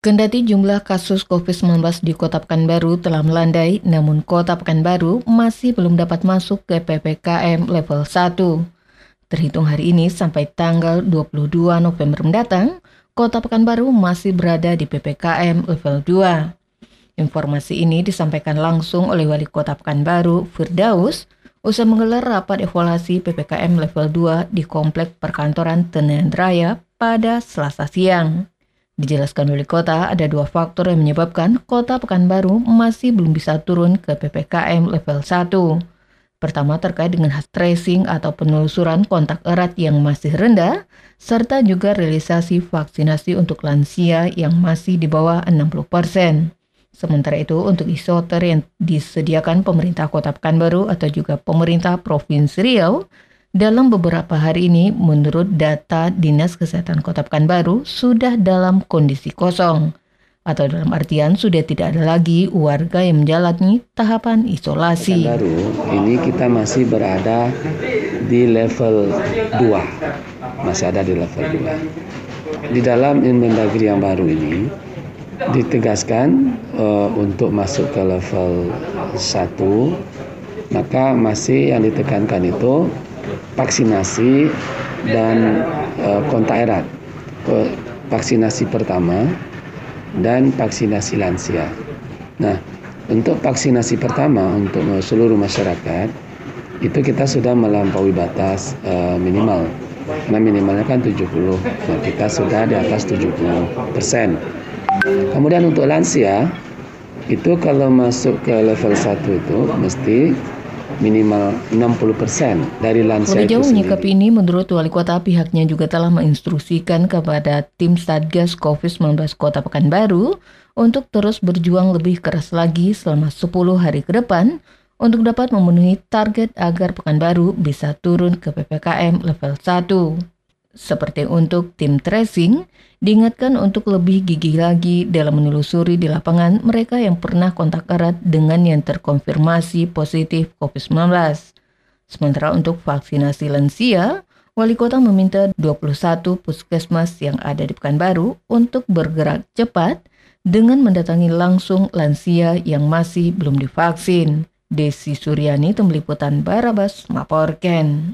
Kendati jumlah kasus COVID-19 di Kota Pekanbaru telah melandai, namun Kota Pekanbaru masih belum dapat masuk ke PPKM level 1. Terhitung hari ini sampai tanggal 22 November mendatang, Kota Pekanbaru masih berada di PPKM level 2. Informasi ini disampaikan langsung oleh Wali Kota Pekanbaru, Firdaus, usai menggelar rapat evaluasi PPKM level 2 di Komplek Perkantoran Tenen Raya pada Selasa siang. Dijelaskan oleh kota, ada dua faktor yang menyebabkan kota Pekanbaru masih belum bisa turun ke PPKM level 1. Pertama terkait dengan tracing atau penelusuran kontak erat yang masih rendah, serta juga realisasi vaksinasi untuk lansia yang masih di bawah 60%. Sementara itu, untuk isoter yang disediakan pemerintah kota Pekanbaru atau juga pemerintah Provinsi Riau, dalam beberapa hari ini, menurut data Dinas Kesehatan Kota Pekanbaru, sudah dalam kondisi kosong. Atau dalam artian sudah tidak ada lagi warga yang menjalani tahapan isolasi. Pekanbaru ini kita masih berada di level 2. Masih ada di level 2. Di dalam Inmendagri yang baru ini, ditegaskan uh, untuk masuk ke level 1 maka masih yang ditekankan itu vaksinasi dan uh, kontak erat. Vaksinasi pertama dan vaksinasi lansia. Nah, untuk vaksinasi pertama untuk seluruh masyarakat itu kita sudah melampaui batas uh, minimal. Karena minimalnya kan 70. Nah, kita sudah di atas 70 persen. Kemudian untuk lansia itu kalau masuk ke level 1 itu mesti minimal 60% dari lansia Jauh menyikapi ini, menurut Wali Kota, pihaknya juga telah menginstruksikan kepada tim Satgas COVID-19 Kota Pekanbaru untuk terus berjuang lebih keras lagi selama 10 hari ke depan untuk dapat memenuhi target agar Pekanbaru bisa turun ke PPKM level 1. Seperti untuk tim tracing, diingatkan untuk lebih gigih lagi dalam menelusuri di lapangan mereka yang pernah kontak erat dengan yang terkonfirmasi positif COVID-19. Sementara untuk vaksinasi lansia, Wali Kota meminta 21 puskesmas yang ada di Pekanbaru untuk bergerak cepat dengan mendatangi langsung lansia yang masih belum divaksin. Desi Suryani, Tim Liputan Barabas, Maporken.